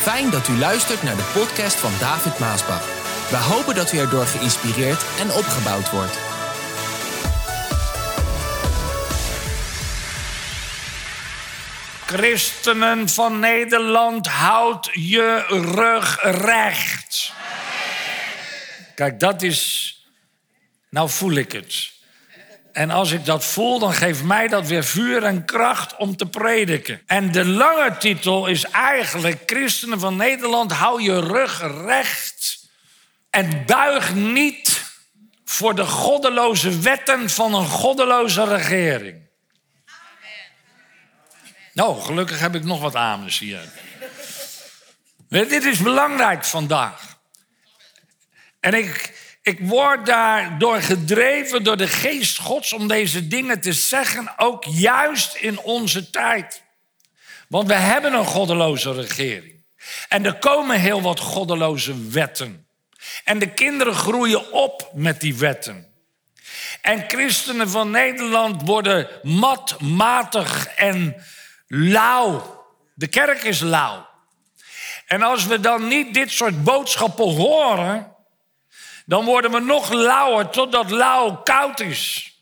Fijn dat u luistert naar de podcast van David Maasbach. We hopen dat u erdoor geïnspireerd en opgebouwd wordt. Christenen van Nederland, houd je rug recht. Kijk, dat is. Nou voel ik het. En als ik dat voel, dan geeft mij dat weer vuur en kracht om te prediken. En de lange titel is eigenlijk: Christenen van Nederland, hou je rug recht. En buig niet voor de goddeloze wetten van een goddeloze regering. Nou, gelukkig heb ik nog wat amens hier. Dit is belangrijk vandaag. En ik, ik word daardoor gedreven door de geest Gods om deze dingen te zeggen, ook juist in onze tijd. Want we hebben een goddeloze regering. En er komen heel wat goddeloze wetten. En de kinderen groeien op met die wetten. En christenen van Nederland worden mat, matig en lauw. De kerk is lauw. En als we dan niet dit soort boodschappen horen, dan worden we nog lauwer totdat lauw koud is.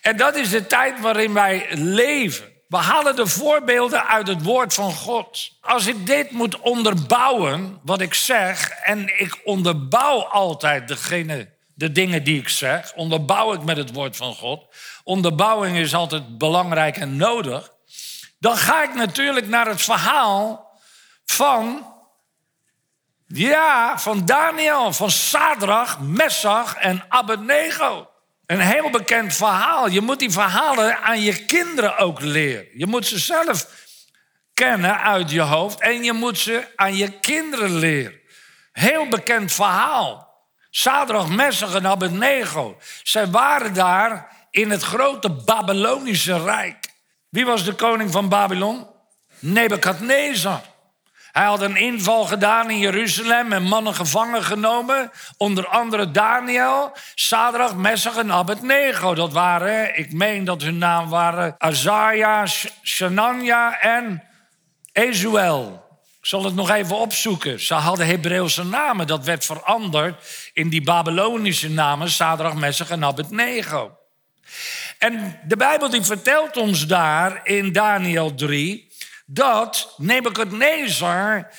En dat is de tijd waarin wij leven. We halen de voorbeelden uit het woord van God. Als ik dit moet onderbouwen, wat ik zeg, en ik onderbouw altijd degene, de dingen die ik zeg, onderbouw ik met het woord van God. Onderbouwing is altijd belangrijk en nodig. Dan ga ik natuurlijk naar het verhaal van ja, van Daniel, van Sadrach, Messach en Abednego. Een heel bekend verhaal. Je moet die verhalen aan je kinderen ook leren. Je moet ze zelf kennen uit je hoofd en je moet ze aan je kinderen leren. Heel bekend verhaal. Sadrach, Messach en Abednego. Zij waren daar in het grote Babylonische Rijk. Wie was de koning van Babylon? Nebukadnezar. Hij had een inval gedaan in Jeruzalem en mannen gevangen genomen. Onder andere Daniel, Sadrach, Messach en Abednego. Dat waren, ik meen dat hun naam waren Azaria, Shanania en Ezuel. Ik zal het nog even opzoeken. Ze hadden Hebreeuwse namen. Dat werd veranderd in die Babylonische namen. Sadrach, Messach en Abednego. En de Bijbel die vertelt ons daar in Daniel 3 dat Nebukadnezar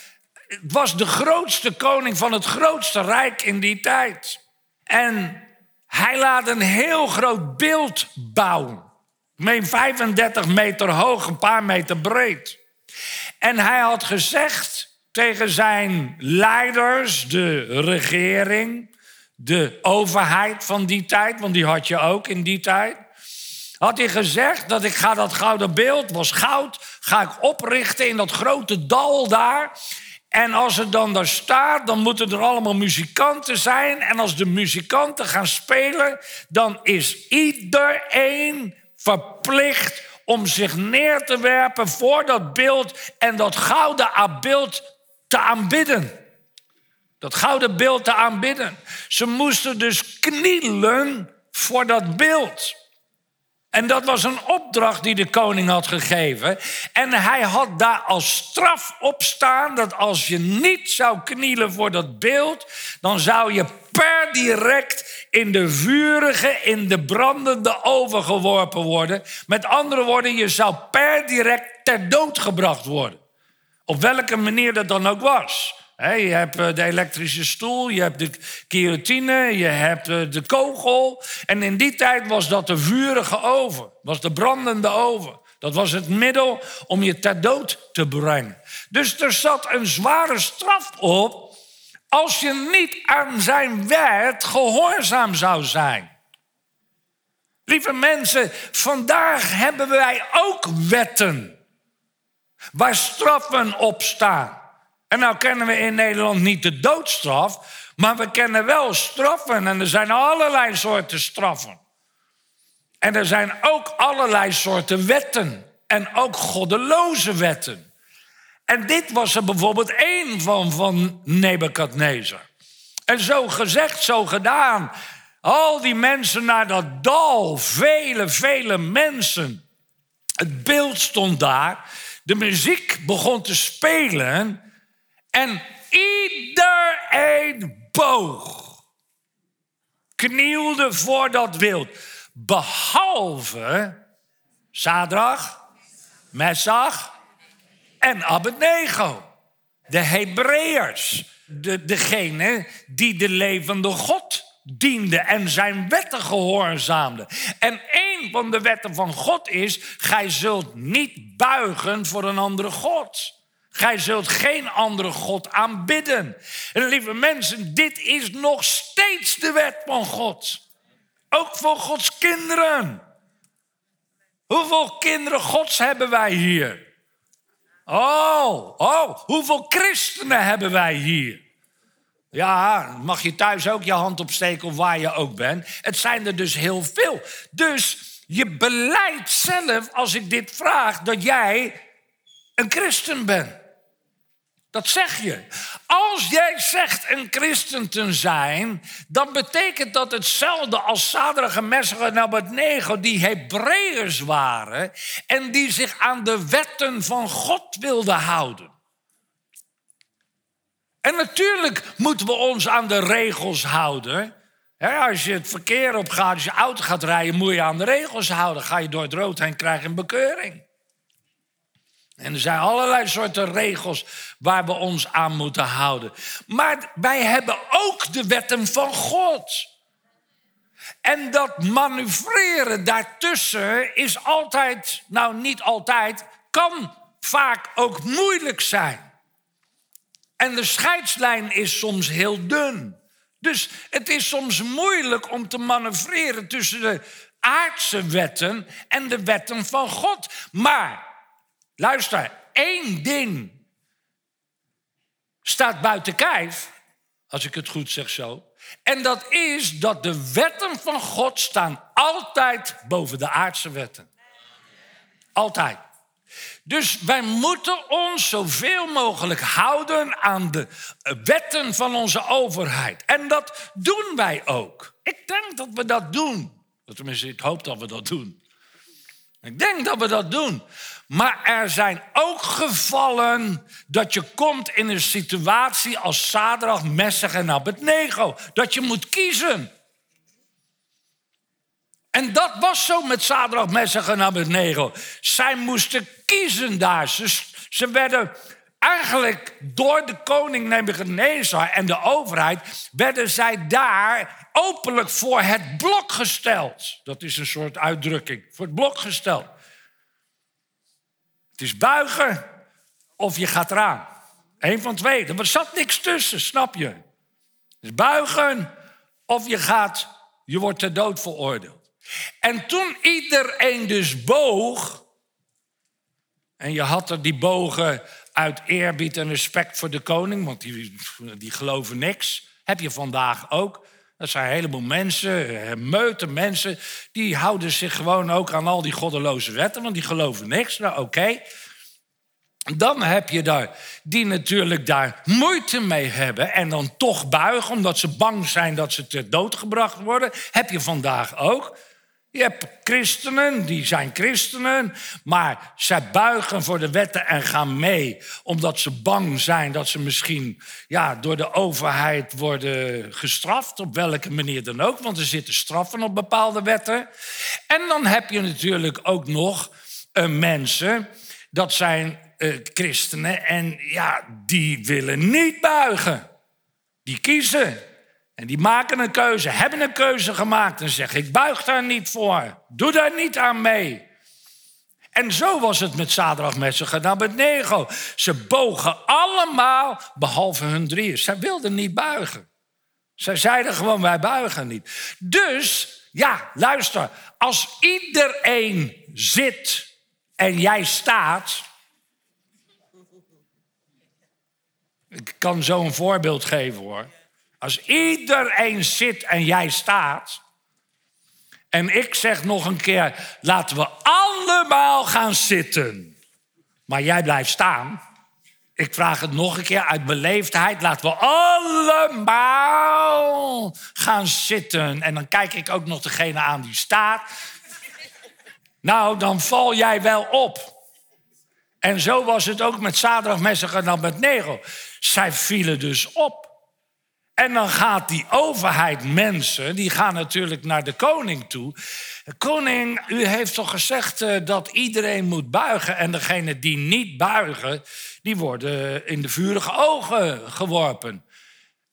was de grootste koning van het grootste rijk in die tijd. En hij laat een heel groot beeld bouwen. Meen 35 meter hoog, een paar meter breed. En hij had gezegd tegen zijn leiders, de regering, de overheid van die tijd, want die had je ook in die tijd had hij gezegd dat ik ga dat gouden beeld, was goud, ga ik oprichten in dat grote dal daar. En als het dan daar staat, dan moeten er allemaal muzikanten zijn. En als de muzikanten gaan spelen, dan is iedereen verplicht om zich neer te werpen voor dat beeld en dat gouden beeld te aanbidden. Dat gouden beeld te aanbidden. Ze moesten dus knielen voor dat beeld. En dat was een opdracht die de koning had gegeven. En hij had daar als straf op staan dat als je niet zou knielen voor dat beeld, dan zou je per direct in de vurige, in de brandende oven geworpen worden. Met andere woorden, je zou per direct ter dood gebracht worden. Op welke manier dat dan ook was je hebt eh, de elektrische stoel, je hebt de guillotine, je hebt eh, de kogel. En in die tijd was dat de vurige oven, was de brandende oven. Dat was het middel om je ter dood te brengen. Dus er zat een zware straf op als je niet aan zijn wet gehoorzaam zou zijn. Lieve mensen, vandaag hebben wij ook wetten waar straffen op staan. En nou kennen we in Nederland niet de doodstraf, maar we kennen wel straffen. En er zijn allerlei soorten straffen. En er zijn ook allerlei soorten wetten. En ook goddeloze wetten. En dit was er bijvoorbeeld één van, van Nebukadnezar. En zo gezegd, zo gedaan. Al die mensen naar dat dal, vele, vele mensen. Het beeld stond daar. De muziek begon te spelen. En iedereen boog. Knielde voor dat wild. Behalve Sadrach, Messach en Abednego. De Hebreeërs. De, degene die de levende God diende en zijn wetten gehoorzaamde. En een van de wetten van God is: gij zult niet buigen voor een andere God. Gij zult geen andere God aanbidden. En lieve mensen, dit is nog steeds de wet van God. Ook voor Gods kinderen. Hoeveel kinderen Gods hebben wij hier? Oh, oh, hoeveel christenen hebben wij hier? Ja, mag je thuis ook je hand opsteken of waar je ook bent. Het zijn er dus heel veel. Dus je beleidt zelf, als ik dit vraag, dat jij een christen bent. Dat zeg je. Als jij zegt een christen te zijn, dan betekent dat hetzelfde als Sadrach, Messach en Abednego, die Hebreërs waren en die zich aan de wetten van God wilden houden. En natuurlijk moeten we ons aan de regels houden. als je het verkeer opgaat, als je auto gaat rijden, moet je aan de regels houden. Ga je door het rood heen, krijg je een bekeuring. En er zijn allerlei soorten regels waar we ons aan moeten houden. Maar wij hebben ook de wetten van God. En dat manoeuvreren daartussen is altijd, nou niet altijd, kan vaak ook moeilijk zijn. En de scheidslijn is soms heel dun. Dus het is soms moeilijk om te manoeuvreren tussen de aardse wetten en de wetten van God. Maar Luister, één ding staat buiten kijf, als ik het goed zeg zo. En dat is dat de wetten van God staan altijd boven de aardse wetten. Altijd. Dus wij moeten ons zoveel mogelijk houden aan de wetten van onze overheid. En dat doen wij ook. Ik denk dat we dat doen. Tenminste, ik hoop dat we dat doen. Ik denk dat we dat doen. Maar er zijn ook gevallen dat je komt in een situatie als Sadrach, Messach en Abednego. Dat je moet kiezen. En dat was zo met Sadrach, Messach en Abednego. Zij moesten kiezen daar. Ze, ze werden eigenlijk door de koning Nebuchadnezzar en de overheid... werden zij daar openlijk voor het blok gesteld. Dat is een soort uitdrukking. Voor het blok gesteld. Het is buigen of je gaat eraan. Eén van twee. Er zat niks tussen, snap je? Is buigen of je gaat, je wordt ter dood veroordeeld. En toen iedereen dus boog, en je had er die bogen uit eerbied en respect voor de koning, want die, die geloven niks, heb je vandaag ook. Dat zijn een heleboel mensen, eh, meute mensen, die houden zich gewoon ook aan al die goddeloze wetten, want die geloven niks. Nou, oké. Dan heb je daar die natuurlijk daar moeite mee hebben en dan toch buigen omdat ze bang zijn dat ze ter dood gebracht worden. Heb je vandaag ook. Je hebt christenen, die zijn christenen, maar zij buigen voor de wetten en gaan mee omdat ze bang zijn dat ze misschien ja, door de overheid worden gestraft, op welke manier dan ook, want er zitten straffen op bepaalde wetten. En dan heb je natuurlijk ook nog uh, mensen, dat zijn uh, christenen, en ja, die willen niet buigen. Die kiezen. En die maken een keuze, hebben een keuze gemaakt en zeggen: Ik buig daar niet voor. Doe daar niet aan mee. En zo was het met Sadrach, Messach en Abednego. Ze bogen allemaal, behalve hun drieën. Zij wilden niet buigen. Zij zeiden gewoon, wij buigen niet. Dus, ja, luister. Als iedereen zit en jij staat... Ik kan zo een voorbeeld geven hoor. Als iedereen zit en jij staat. En ik zeg nog een keer: laten we allemaal gaan zitten. Maar jij blijft staan. Ik vraag het nog een keer uit beleefdheid. Laten we allemaal gaan zitten. En dan kijk ik ook nog degene aan die staat. Nou, dan val jij wel op. En zo was het ook met Zaterdag, en dan met Nego. Zij vielen dus op. En dan gaat die overheid mensen, die gaan natuurlijk naar de koning toe. Koning, u heeft toch gezegd eh, dat iedereen moet buigen. En degenen die niet buigen, die worden in de vurige ogen geworpen.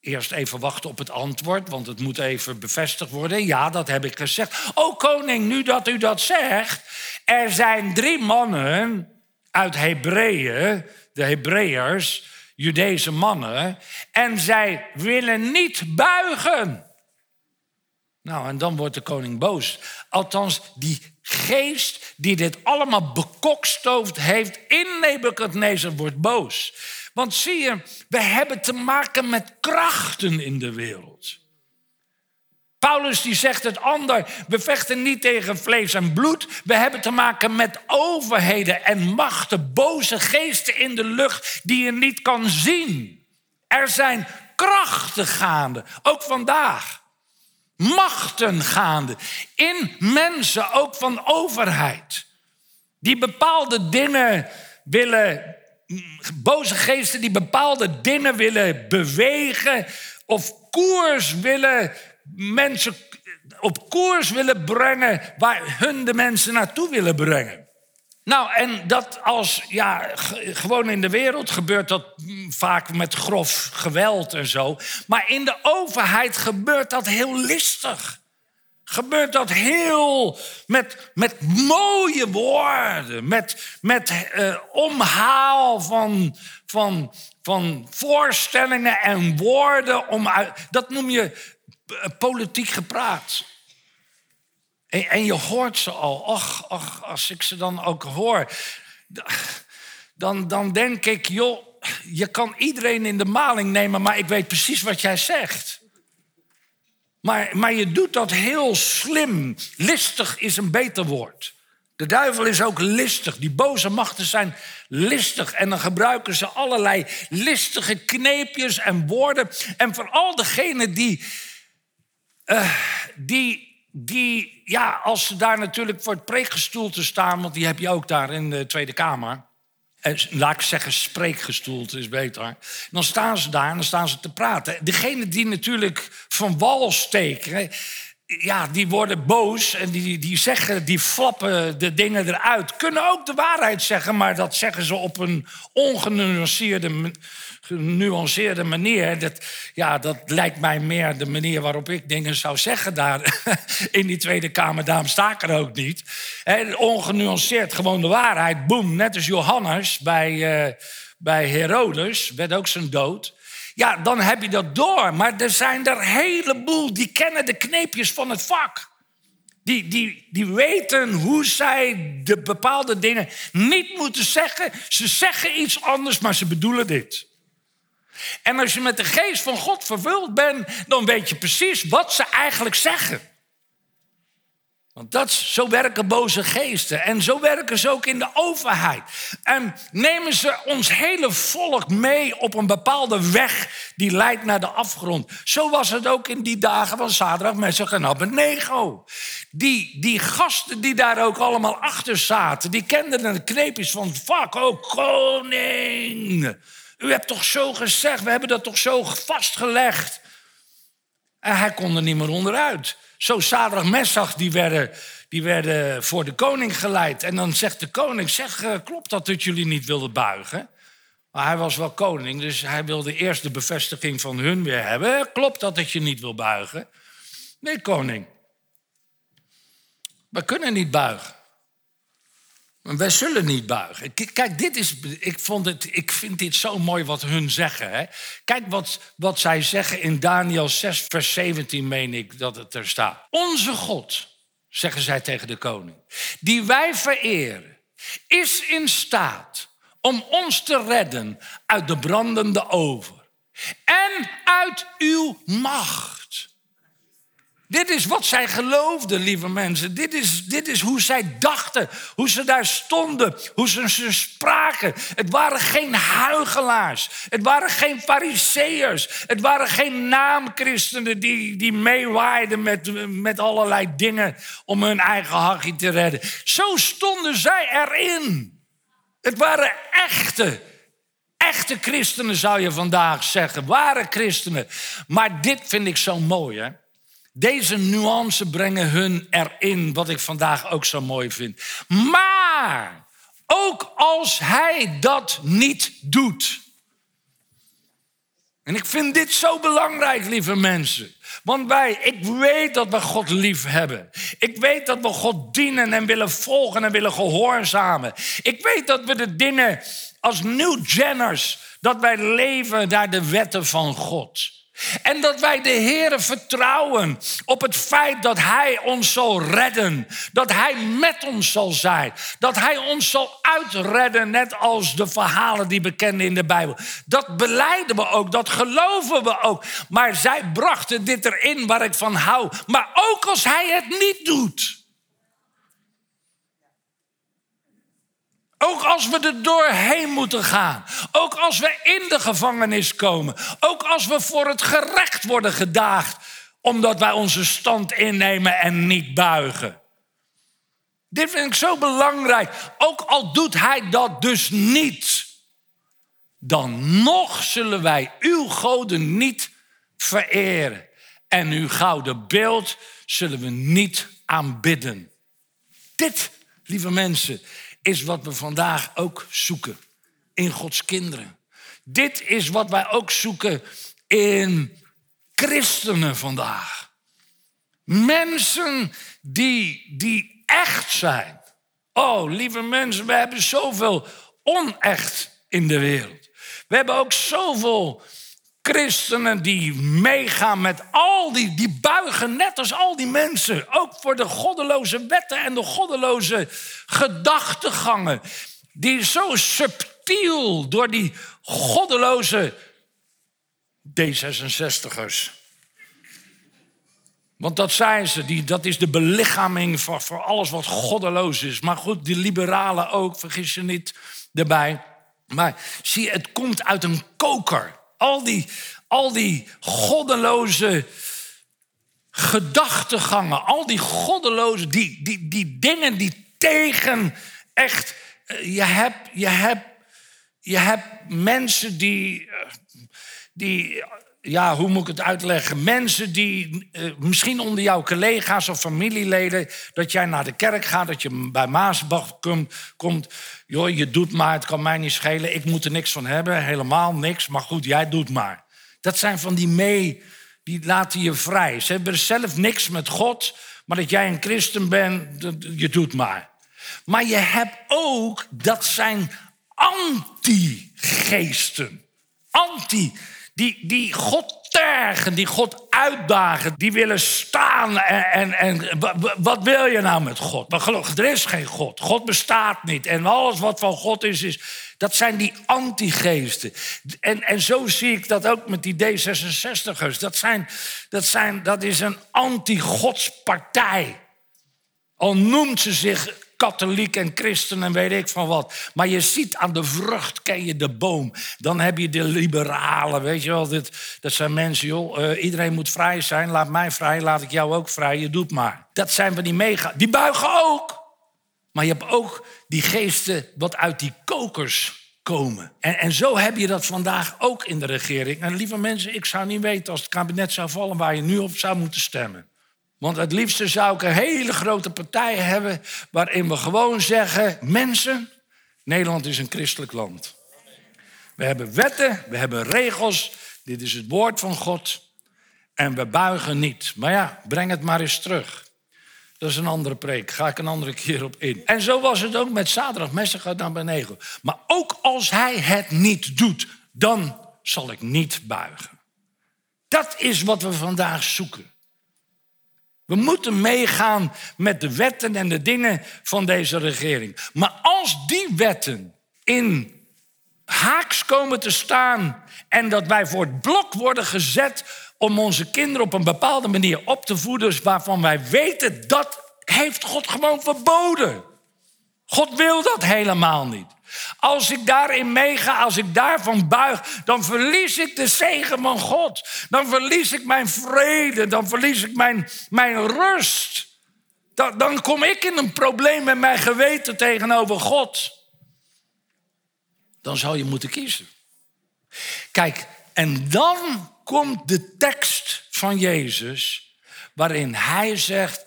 Eerst even wachten op het antwoord, want het moet even bevestigd worden. Ja, dat heb ik gezegd. Oh koning, nu dat u dat zegt. Er zijn drie mannen uit Hebreeën, de Hebreërs Judese mannen. En zij willen niet buigen. Nou, en dan wordt de koning boos. Althans, die geest die dit allemaal bekokstoofd heeft in Nebuchadnezzar wordt boos. Want zie je, we hebben te maken met krachten in de wereld. Paulus die zegt het ander, we vechten niet tegen vlees en bloed. We hebben te maken met overheden en machten, boze geesten in de lucht die je niet kan zien. Er zijn krachten gaande, ook vandaag. Machten gaande in mensen, ook van overheid. Die bepaalde dingen willen, boze geesten die bepaalde dingen willen bewegen of koers willen mensen op koers willen brengen waar hun de mensen naartoe willen brengen. Nou, en dat als, ja, gewoon in de wereld gebeurt dat vaak met grof geweld en zo. Maar in de overheid gebeurt dat heel listig. Gebeurt dat heel met, met mooie woorden, met, met uh, omhaal van, van, van voorstellingen en woorden. Om dat noem je eh, politiek gepraat. En, en, je hoort ze al. Ach, ach, als ik ze dan ook hoor, dan, dan denk ik, joh, je kan iedereen in de maling nemen, maar ik weet precies wat jij zegt. Maar, maar je doet dat heel slim. Listig is een beter woord. De duivel is ook listig. Die boze machten zijn listig. En dan gebruiken ze allerlei listige kneepjes en woorden. En vooral degene die, uh, die, die, ja, als ze daar natuurlijk voor het preekgestoelte staan, want die heb je ook daar in de Tweede Kamer. En laat ik zeggen, spreekgestoelte is beter. Dan staan ze daar en dan staan ze te praten. Degene die natuurlijk van wal steken, ja, die worden boos en die, die zeggen, die flappen de dingen eruit. Kunnen ook de waarheid zeggen, maar dat zeggen ze op een ongenuanceerde genuanceerde manier. Dat, ja, dat lijkt mij meer de manier waarop ik dingen zou zeggen daar in die Tweede Kamer. Daarom sta er ook niet. Ongenuanceerd, gewoon de waarheid. Boem, net als Johannes bij, uh, bij Herodes, werd ook zijn dood. Ja, dan heb je dat door. Maar er zijn er een heleboel die kennen de kneepjes van het vak. Die, die, die weten hoe zij de bepaalde dingen niet moeten zeggen. Ze zeggen iets anders, maar ze bedoelen dit. En als je met de geest van God vervuld bent, dan weet je precies wat ze eigenlijk zeggen. Want dat, zo werken boze geesten. En zo werken ze ook in de overheid. En nemen ze ons hele volk mee op een bepaalde weg die leidt naar de afgrond. Zo was het ook in die dagen van Zaterdag met zijn Abednego. Die, die gasten die daar ook allemaal achter zaten, die kenden de kneepjes van fuck, oh koning. U hebt toch zo gezegd, we hebben dat toch zo vastgelegd. En hij kon er niet meer onderuit. Zo Sadrach Messach, die werden, die werden voor de koning geleid. En dan zegt de koning, zeg, eh, klopt dat dat jullie niet wilden buigen? Maar hij was wel koning, dus hij wilde eerst de bevestiging van hun weer hebben. Klopt dat dat je niet wil buigen? Nee, koning. We kunnen niet buigen. Wij zullen niet buigen. Kijk, dit is, ik, vond het, ik vind dit zo mooi wat hun zeggen. Hè? Kijk wat, wat zij zeggen in Daniel 6, vers 17, meen ik dat het er staat. Onze God, zeggen zij tegen de koning, die wij vereren, is in staat om ons te redden uit de brandende oven en uit uw macht. Dit is wat zij geloofden, lieve mensen. Dit is, dit is hoe zij dachten, hoe ze daar stonden, hoe ze, spraken. Het waren geen huigelaars. Het waren geen fariseërs. Het waren geen naamchristenen die, die meewaaiden met, met allerlei dingen om hun eigen hachje te redden. Zo stonden zij erin. Het waren echte, Echte christenen zou je vandaag zeggen, ware christenen. Maar dit vind ik zo mooi, hè? Deze nuance brengen hun erin, wat ik vandaag ook zo mooi vind. Maar ook als hij dat niet doet. En ik vind dit zo belangrijk, lieve mensen. Want wij, ik weet dat we God lief hebben. Ik weet dat we God dienen en willen volgen en willen gehoorzamen. Ik weet dat we de dingen als New Jenners, dat wij leven naar de wetten van God. En dat wij de Heer vertrouwen op het feit dat Hij ons zal redden. Dat Hij met ons zal zijn. Dat Hij ons zal uitredden, net als de verhalen die we kennen in de Bijbel. Dat beleiden we ook, dat geloven we ook. Maar zij brachten dit erin waar ik van hou. Maar ook als Hij het niet doet. Ook als we er doorheen moeten gaan. Ook als we in de gevangenis komen. Ook als we voor het gerecht worden gedaagd. Omdat wij onze stand innemen en niet buigen. Dit vind ik zo belangrijk. Ook al doet hij dat dus niet. Dan nog zullen wij uw goden niet vereren. En uw gouden beeld zullen we niet aanbidden. Dit, lieve mensen, is wat we vandaag ook zoeken in Gods kinderen. Dit is wat wij ook zoeken in christenen vandaag. Mensen die, die echt zijn. Oh, lieve mensen, we hebben zoveel onecht in de wereld. We hebben ook zoveel christenen die meegaan met al die, die buigen net als al die mensen. Ook voor de goddeloze wetten en de goddeloze gedachtegangen. Die zo subtiel door die goddeloze D66ers. Want dat zijn ze, die, dat is de belichaming voor, voor alles wat goddeloos is. Maar goed, die liberalen ook, vergis je niet erbij. Maar zie, het komt uit een koker. Al die, al die goddeloze gedachtegangen, al die goddeloze, die, die, die dingen die tegen echt. Eh, je hebt, je hebt, je hebt mensen die, eh, die ja, hoe moet ik het uitleggen? Mensen die eh, misschien onder jouw collega's of familieleden, dat jij naar de kerk gaat, dat je bij Maasbach komt, komt. Joh, je doet maar, het kan mij niet schelen, ik moet er niks van hebben, helemaal niks, maar goed, jij doet maar. Dat zijn van die mee, die laten je vrij. Ze hebben zelf niks met God, maar dat jij een christen bent, je doet maar. Maar je hebt ook, dat zijn anti-geesten. Anti die, die God tergen, die God uitdagen, die willen staan. En, en, en wat wil je nou met God? Maar geloof, er is geen God. God bestaat niet. En alles wat van God is, is dat zijn die antigeesten. En, en zo zie ik dat ook met die D66'ers. Dat, zijn, dat, zijn, dat is een anti-godspartij. Al noemt ze zich katholiek en christen en weet ik van wat. Maar je ziet aan de vrucht ken je de boom. Dan heb je de liberalen, weet je wel. Dit, dat zijn mensen, joh, uh, iedereen moet vrij zijn. Laat mij vrij, laat ik jou ook vrij. Je doet maar. Dat zijn we die mega. Die buigen ook. Maar je hebt ook die geesten wat uit die kokers komen. En, en zo heb je dat vandaag ook in de regering. En lieve mensen, ik zou niet weten als het kabinet zou vallen... waar je nu op zou moeten stemmen. Want het liefste zou ik een hele grote partij hebben waarin we gewoon zeggen: mensen, Nederland is een christelijk land. We hebben wetten, we hebben regels, dit is het woord van God en we buigen niet. Maar ja, breng het maar eens terug. Dat is een andere preek, ga ik een andere keer op in. En zo was het ook met zaterdag, messen gaat naar beneden. Maar ook als hij het niet doet, dan zal ik niet buigen. Dat is wat we vandaag zoeken. We moeten meegaan met de wetten en de dingen van deze regering. Maar als die wetten in haaks komen te staan en dat wij voor het blok worden gezet om onze kinderen op een bepaalde manier op te voeden, waarvan wij weten dat heeft God gewoon verboden. God wil dat helemaal niet. Als ik daarin meega, als ik daarvan buig, dan verlies ik de zegen van God. Dan verlies ik mijn vrede, dan verlies ik mijn, mijn rust. Dan, dan kom ik in een probleem met mijn geweten tegenover God. Dan zou je moeten kiezen. Kijk, en dan komt de tekst van Jezus waarin hij zegt,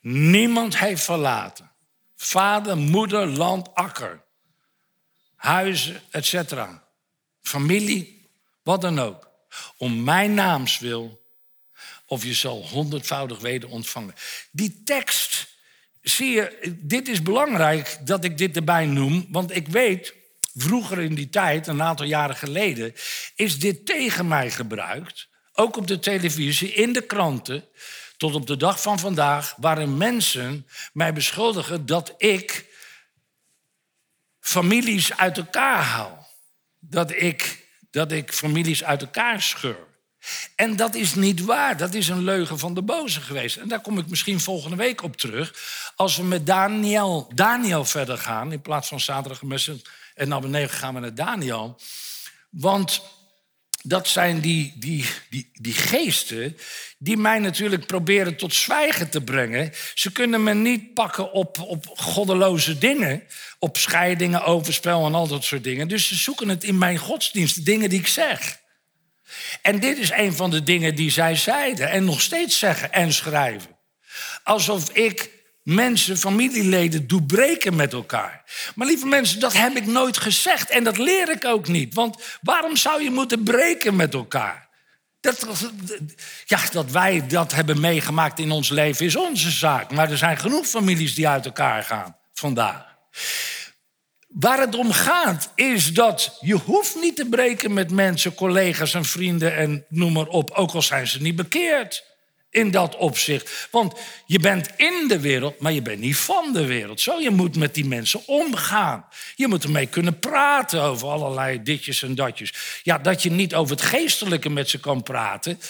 niemand heeft verlaten. Vader, moeder, land, akker, huizen, etc. Familie, wat dan ook. Om mijn naams wil, of je zal honderdvoudig weder ontvangen. Die tekst, zie je, dit is belangrijk dat ik dit erbij noem, want ik weet, vroeger in die tijd, een aantal jaren geleden, is dit tegen mij gebruikt. Ook op de televisie, in de kranten, tot op de dag van vandaag, waarin mensen mij beschuldigen dat ik families uit elkaar haal. Dat ik, dat ik families uit elkaar scheur. En dat is niet waar. Dat is een leugen van de boze geweest. En daar kom ik misschien volgende week op terug. Als we met Daniel, Daniel verder gaan, in plaats van zaterdag en beneden gaan we naar Daniel. Want dat zijn die, die, die, die geesten die mij natuurlijk proberen tot zwijgen te brengen. Ze kunnen me niet pakken op, op goddeloze dingen, op scheidingen, overspel en al dat soort dingen. Dus ze zoeken het in mijn godsdienst, dingen die ik zeg. En dit is een van de dingen die zij zeiden en nog steeds zeggen en schrijven. Alsof ik mensen, familieleden doe breken met elkaar. Maar lieve mensen, dat heb ik nooit gezegd en dat leer ik ook niet. Want waarom zou je moeten breken met elkaar? Dat, ja, dat wij dat hebben meegemaakt in ons leven is onze zaak. Maar er zijn genoeg families die uit elkaar gaan vandaag. Waar het om gaat is dat je hoeft niet te breken met mensen, collega's en vrienden en noem maar op, ook al zijn ze niet bekeerd in dat opzicht. Want je bent in de wereld, maar je bent niet van de wereld. Zo, je moet met die mensen omgaan. Je moet ermee kunnen praten over allerlei ditjes en datjes. Ja, dat je niet over het geestelijke met ze kan praten.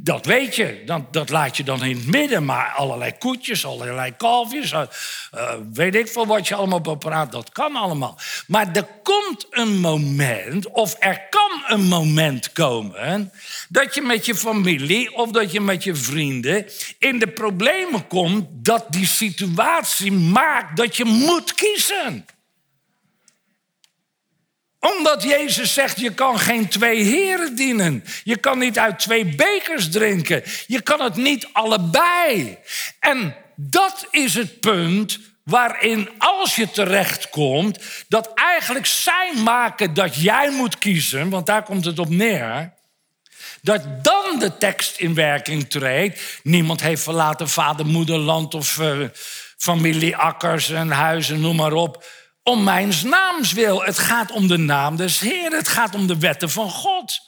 Dat weet je, dat, dat laat je dan in het midden. Maar allerlei koetjes, allerlei kalfjes, uh, weet ik veel wat je allemaal praat, dat kan allemaal. Maar er komt een moment, of er kan een moment komen, dat je met je familie of dat je met je vrienden in de problemen komt dat die situatie maakt dat je moet kiezen omdat Jezus zegt, je kan geen twee heren dienen. Je kan niet uit twee bekers drinken. Je kan het niet allebei. En dat is het punt waarin als je terechtkomt, dat eigenlijk zij maken dat jij moet kiezen, want daar komt het op neer. Dat dan de tekst in werking treedt. Niemand heeft verlaten vader, moeder, land of uh, familie, akkers en huizen, noem maar op om mijn naams wil. Het gaat om de naam des Heeren. Het gaat om de wetten van God.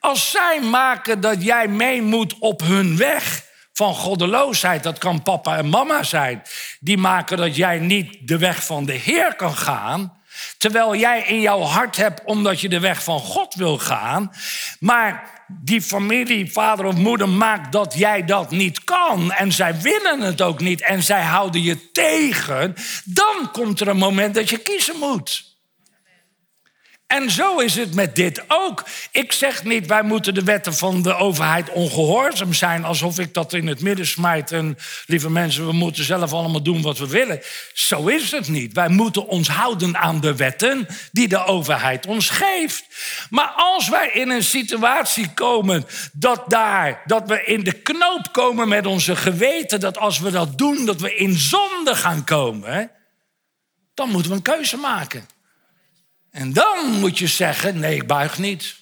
Als zij maken dat jij mee moet op hun weg van goddeloosheid, dat kan papa en mama zijn, die maken dat jij niet de weg van de Heer kan gaan, terwijl jij in jouw hart hebt omdat je de weg van God wil gaan, maar die familie, vader of moeder, maakt dat jij dat niet kan. En zij willen het ook niet. En zij houden je tegen. Dan komt er een moment dat je kiezen moet. En zo is het met dit ook. Ik zeg niet, wij moeten de wetten van de overheid ongehoorzaam zijn, alsof ik dat in het midden smijt. En lieve mensen, we moeten zelf allemaal doen wat we willen. Zo is het niet. Wij moeten ons houden aan de wetten die de overheid ons geeft. Maar als wij in een situatie komen dat daar, dat we in de knoop komen met onze geweten, dat als we dat doen, dat we in zonde gaan komen, dan moeten we een keuze maken. En dan moet je zeggen: nee, ik buig niet.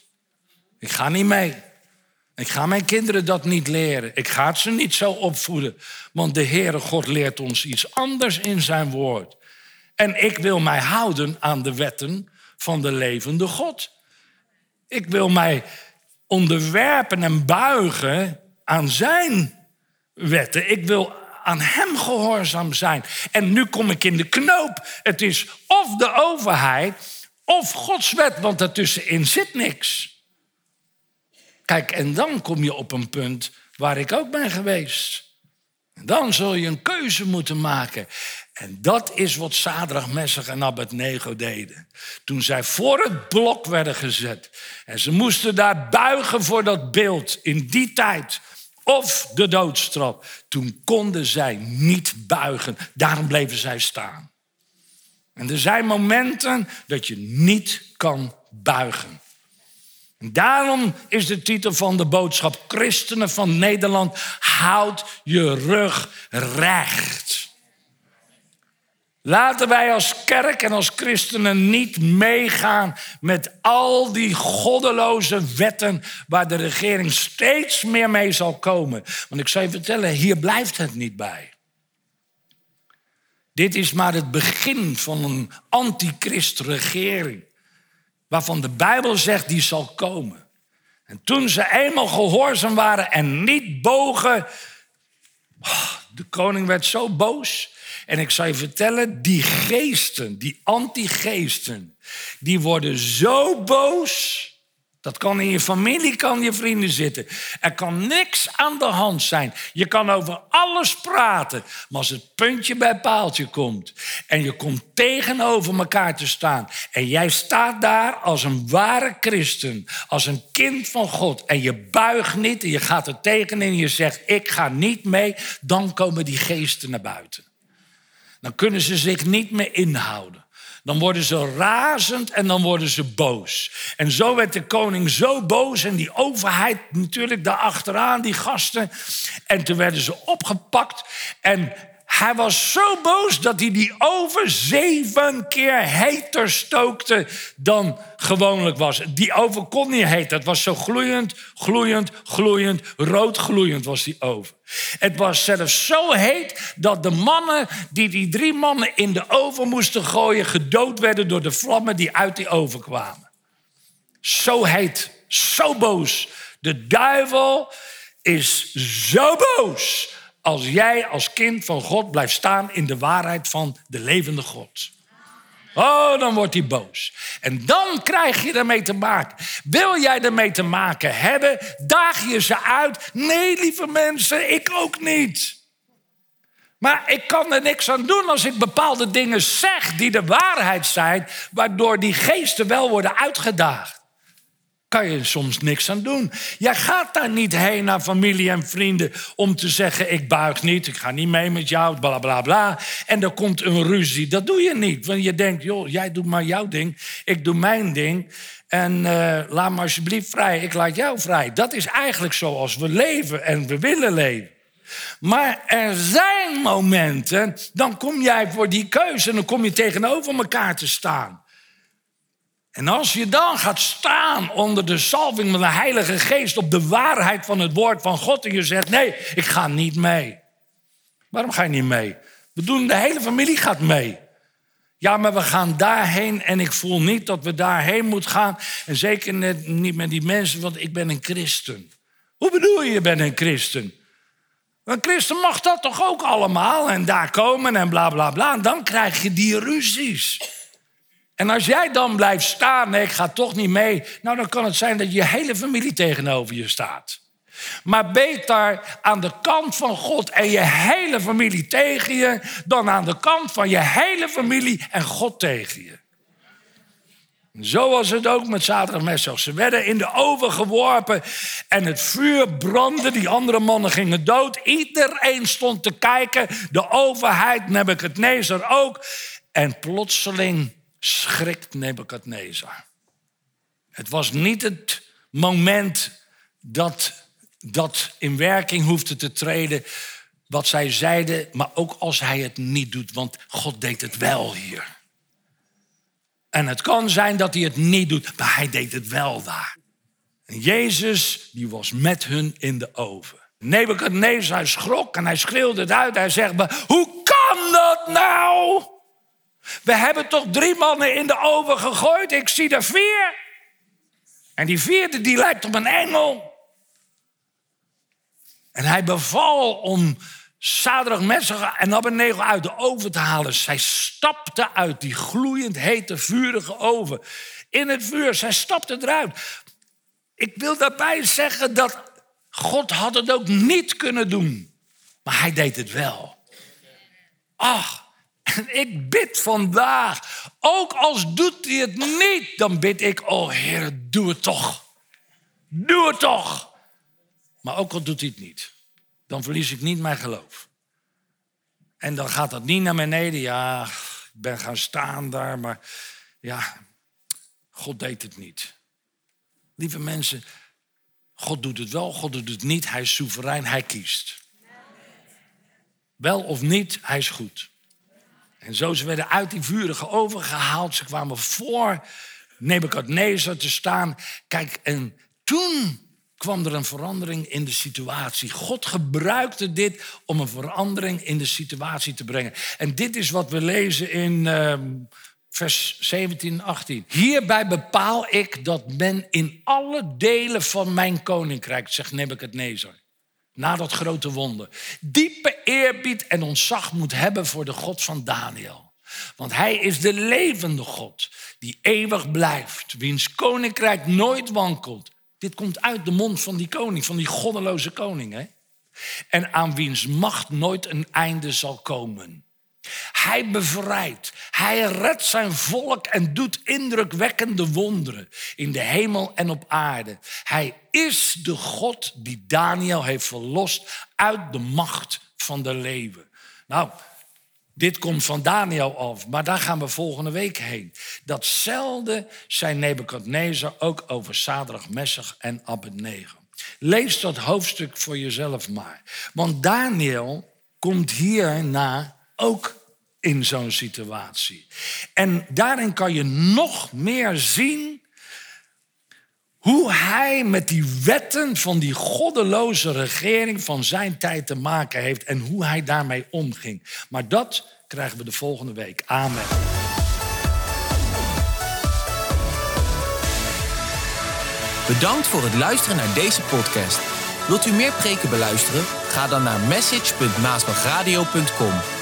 Ik ga niet mee. Ik ga mijn kinderen dat niet leren. Ik ga ze niet zo opvoeden. Want de Heere God leert ons iets anders in zijn woord. En ik wil mij houden aan de wetten van de levende God. Ik wil mij onderwerpen en buigen aan zijn wetten. Ik wil aan hem gehoorzaam zijn. En nu kom ik in de knoop. Het is of de overheid of Gods wet, want daartussenin zit niks. Kijk, en dan kom je op een punt waar ik ook ben geweest. Dan zul je een keuze moeten maken. En dat is wat Sadrach, Messach en Abednego deden. Toen zij voor het blok werden gezet. En ze moesten daar buigen voor dat beeld in die tijd. Of de doodstraf. Toen konden zij niet buigen. Daarom bleven zij staan. En er zijn momenten dat je niet kan buigen. En daarom is de titel van de boodschap: Christenen van Nederland, houd je rug recht. Laten wij als kerk en als christenen niet meegaan met al die goddeloze wetten waar de regering steeds meer mee zal komen. Want ik zou je vertellen, hier blijft het niet bij. Dit is maar het begin van een antichrist-regering, waarvan de Bijbel zegt die zal komen. En toen ze eenmaal gehoorzaam waren en niet bogen, oh, de koning werd zo boos en ik zal je vertellen, die geesten, die antigeesten, die worden zo boos. Dat kan in je familie, kan je vrienden zitten. Er kan niks aan de hand zijn. Je kan over alles praten. Maar als het puntje bij paaltje komt en je komt tegenover elkaar te staan en jij staat daar als een ware christen, als een kind van God en je buigt niet en je gaat er tegenin en je zegt ik ga niet mee, dan komen die geesten naar buiten. Dan kunnen ze zich niet meer inhouden. Dan worden ze razend en dan worden ze boos. En zo werd de koning zo boos en die overheid natuurlijk daarachteraan, die gasten. En toen werden ze opgepakt en hij was zo boos dat hij die oven zeven keer heter stookte dan gewoonlijk was. Die oven kon niet heet. Het was zo gloeiend, gloeiend, gloeiend, rood gloeiend was die oven. Het was zelfs zo heet dat de mannen die die drie mannen in de oven moesten gooien... gedood werden door de vlammen die uit die oven kwamen. Zo heet, zo boos. De duivel is zo boos als jij als kind van God blijft staan in de waarheid van de levende God. Oh, dan wordt hij boos. En dan krijg je ermee te maken. Wil jij ermee te maken hebben? Daag je ze uit? Nee, lieve mensen, ik ook niet. Maar ik kan er niks aan doen als ik bepaalde dingen zeg die de waarheid zijn, waardoor die geesten wel worden uitgedaagd kan je soms niks aan doen. Jij gaat daar niet heen naar familie en vrienden om te zeggen: ik buig niet, ik ga niet mee met jou, bla bla bla. En er komt een ruzie. Dat doe je niet. Want je denkt: joh, jij doet maar jouw ding, ik doe mijn ding. En uh, laat me alsjeblieft vrij, ik laat jou vrij. Dat is eigenlijk zoals we leven en we willen leven. Maar er zijn momenten, dan kom jij voor die keuze en dan kom je tegenover elkaar te staan. En als je dan gaat staan onder de salving van de Heilige Geest op de waarheid van het woord van God en je zegt: nee, ik ga niet mee. Waarom ga je niet mee? We doen, de hele familie gaat mee. Ja, maar we gaan daarheen en ik voel niet dat we daarheen moeten gaan. En zeker niet met die mensen, want ik ben een christen. Hoe bedoel je, je bent een christen? Een christen mag dat toch ook allemaal en daar komen en bla bla bla. En dan krijg je die ruzies. En als jij dan blijft staan, ik ga toch niet mee, nou dan kan het zijn dat je hele familie tegenover je staat. Maar beter aan de kant van God en je hele familie tegen je, dan aan de kant van je hele familie en God tegen je. Zo was het ook met zaterdagmiddag. Ze werden in de oven geworpen en het vuur brandde. Die andere mannen gingen dood. Iedereen stond te kijken. De overheid, Nebuchadnezzar ook. En plotseling schrikt Nebukadnezar. Het was niet het moment dat dat in werking hoefde te treden wat zij zeiden, maar ook als hij het niet doet, want God deed het wel hier. En het kan zijn dat hij het niet doet, maar hij deed het wel daar. En Jezus, die was met hun in de oven. Nebukadnezar schrok en hij schreeuwde het uit. Hij zegt, maar hoe kan dat nou? We hebben toch drie mannen in de oven gegooid. Ik zie er vier. En die vierde die lijkt op een engel. En hij beval om Sadrach, Messach en Abednego uit de oven te halen. Zij stapte uit die gloeiend hete, vurige oven. In het vuur, zij stapte eruit. Ik wil daarbij zeggen dat God had het ook niet kunnen doen. Maar hij deed het wel. Ach, ik bid vandaag, ook als doet hij het niet, dan bid ik, oh Heer, doe het toch. Doe het toch. Maar ook al doet hij het niet, dan verlies ik niet mijn geloof. En dan gaat dat niet naar beneden. Ja, ik ben gaan staan daar, maar ja, God deed het niet. Lieve mensen, God doet het wel, God doet het niet. Hij is soeverein, hij kiest. Wel of niet, hij is goed. En zo ze werden uit die vurige oven gehaald. Ze kwamen voor Nebukadnezar te staan. Kijk, en toen kwam er een verandering in de situatie. God gebruikte dit om een verandering in de situatie te brengen. En dit is wat we lezen in uh, vers 17, 18. Hierbij bepaal ik dat men in alle delen van mijn koninkrijk, zegt Nebukadnezar, na dat grote wonder, diepe eerbied en ontzag moet hebben voor de God van Daniel. Want hij is de levende God, die eeuwig blijft, wiens koninkrijk nooit wankelt. Dit komt uit de mond van die koning, van die goddeloze koning. Hè? En aan wiens macht nooit een einde zal komen. Hij bevrijdt, hij redt zijn volk en doet indrukwekkende wonderen in de hemel en op aarde. Hij is de God die Daniel heeft verlost uit de macht van de leeuwen. Nou, dit komt van Daniel af, maar daar gaan we volgende week heen. Datzelfde zei Nebukadnezar ook over Sadrach, Messach en Abednego. Lees dat hoofdstuk voor jezelf maar. Want Daniel komt hierna ook in zo'n situatie. En daarin kan je nog meer zien hoe hij met die wetten van die goddeloze regering van zijn tijd te maken heeft en hoe hij daarmee omging. Maar dat krijgen we de volgende week. Amen. Bedankt voor het luisteren naar deze podcast. Wilt u meer preken beluisteren? Ga dan naar message.maasbachradio.com.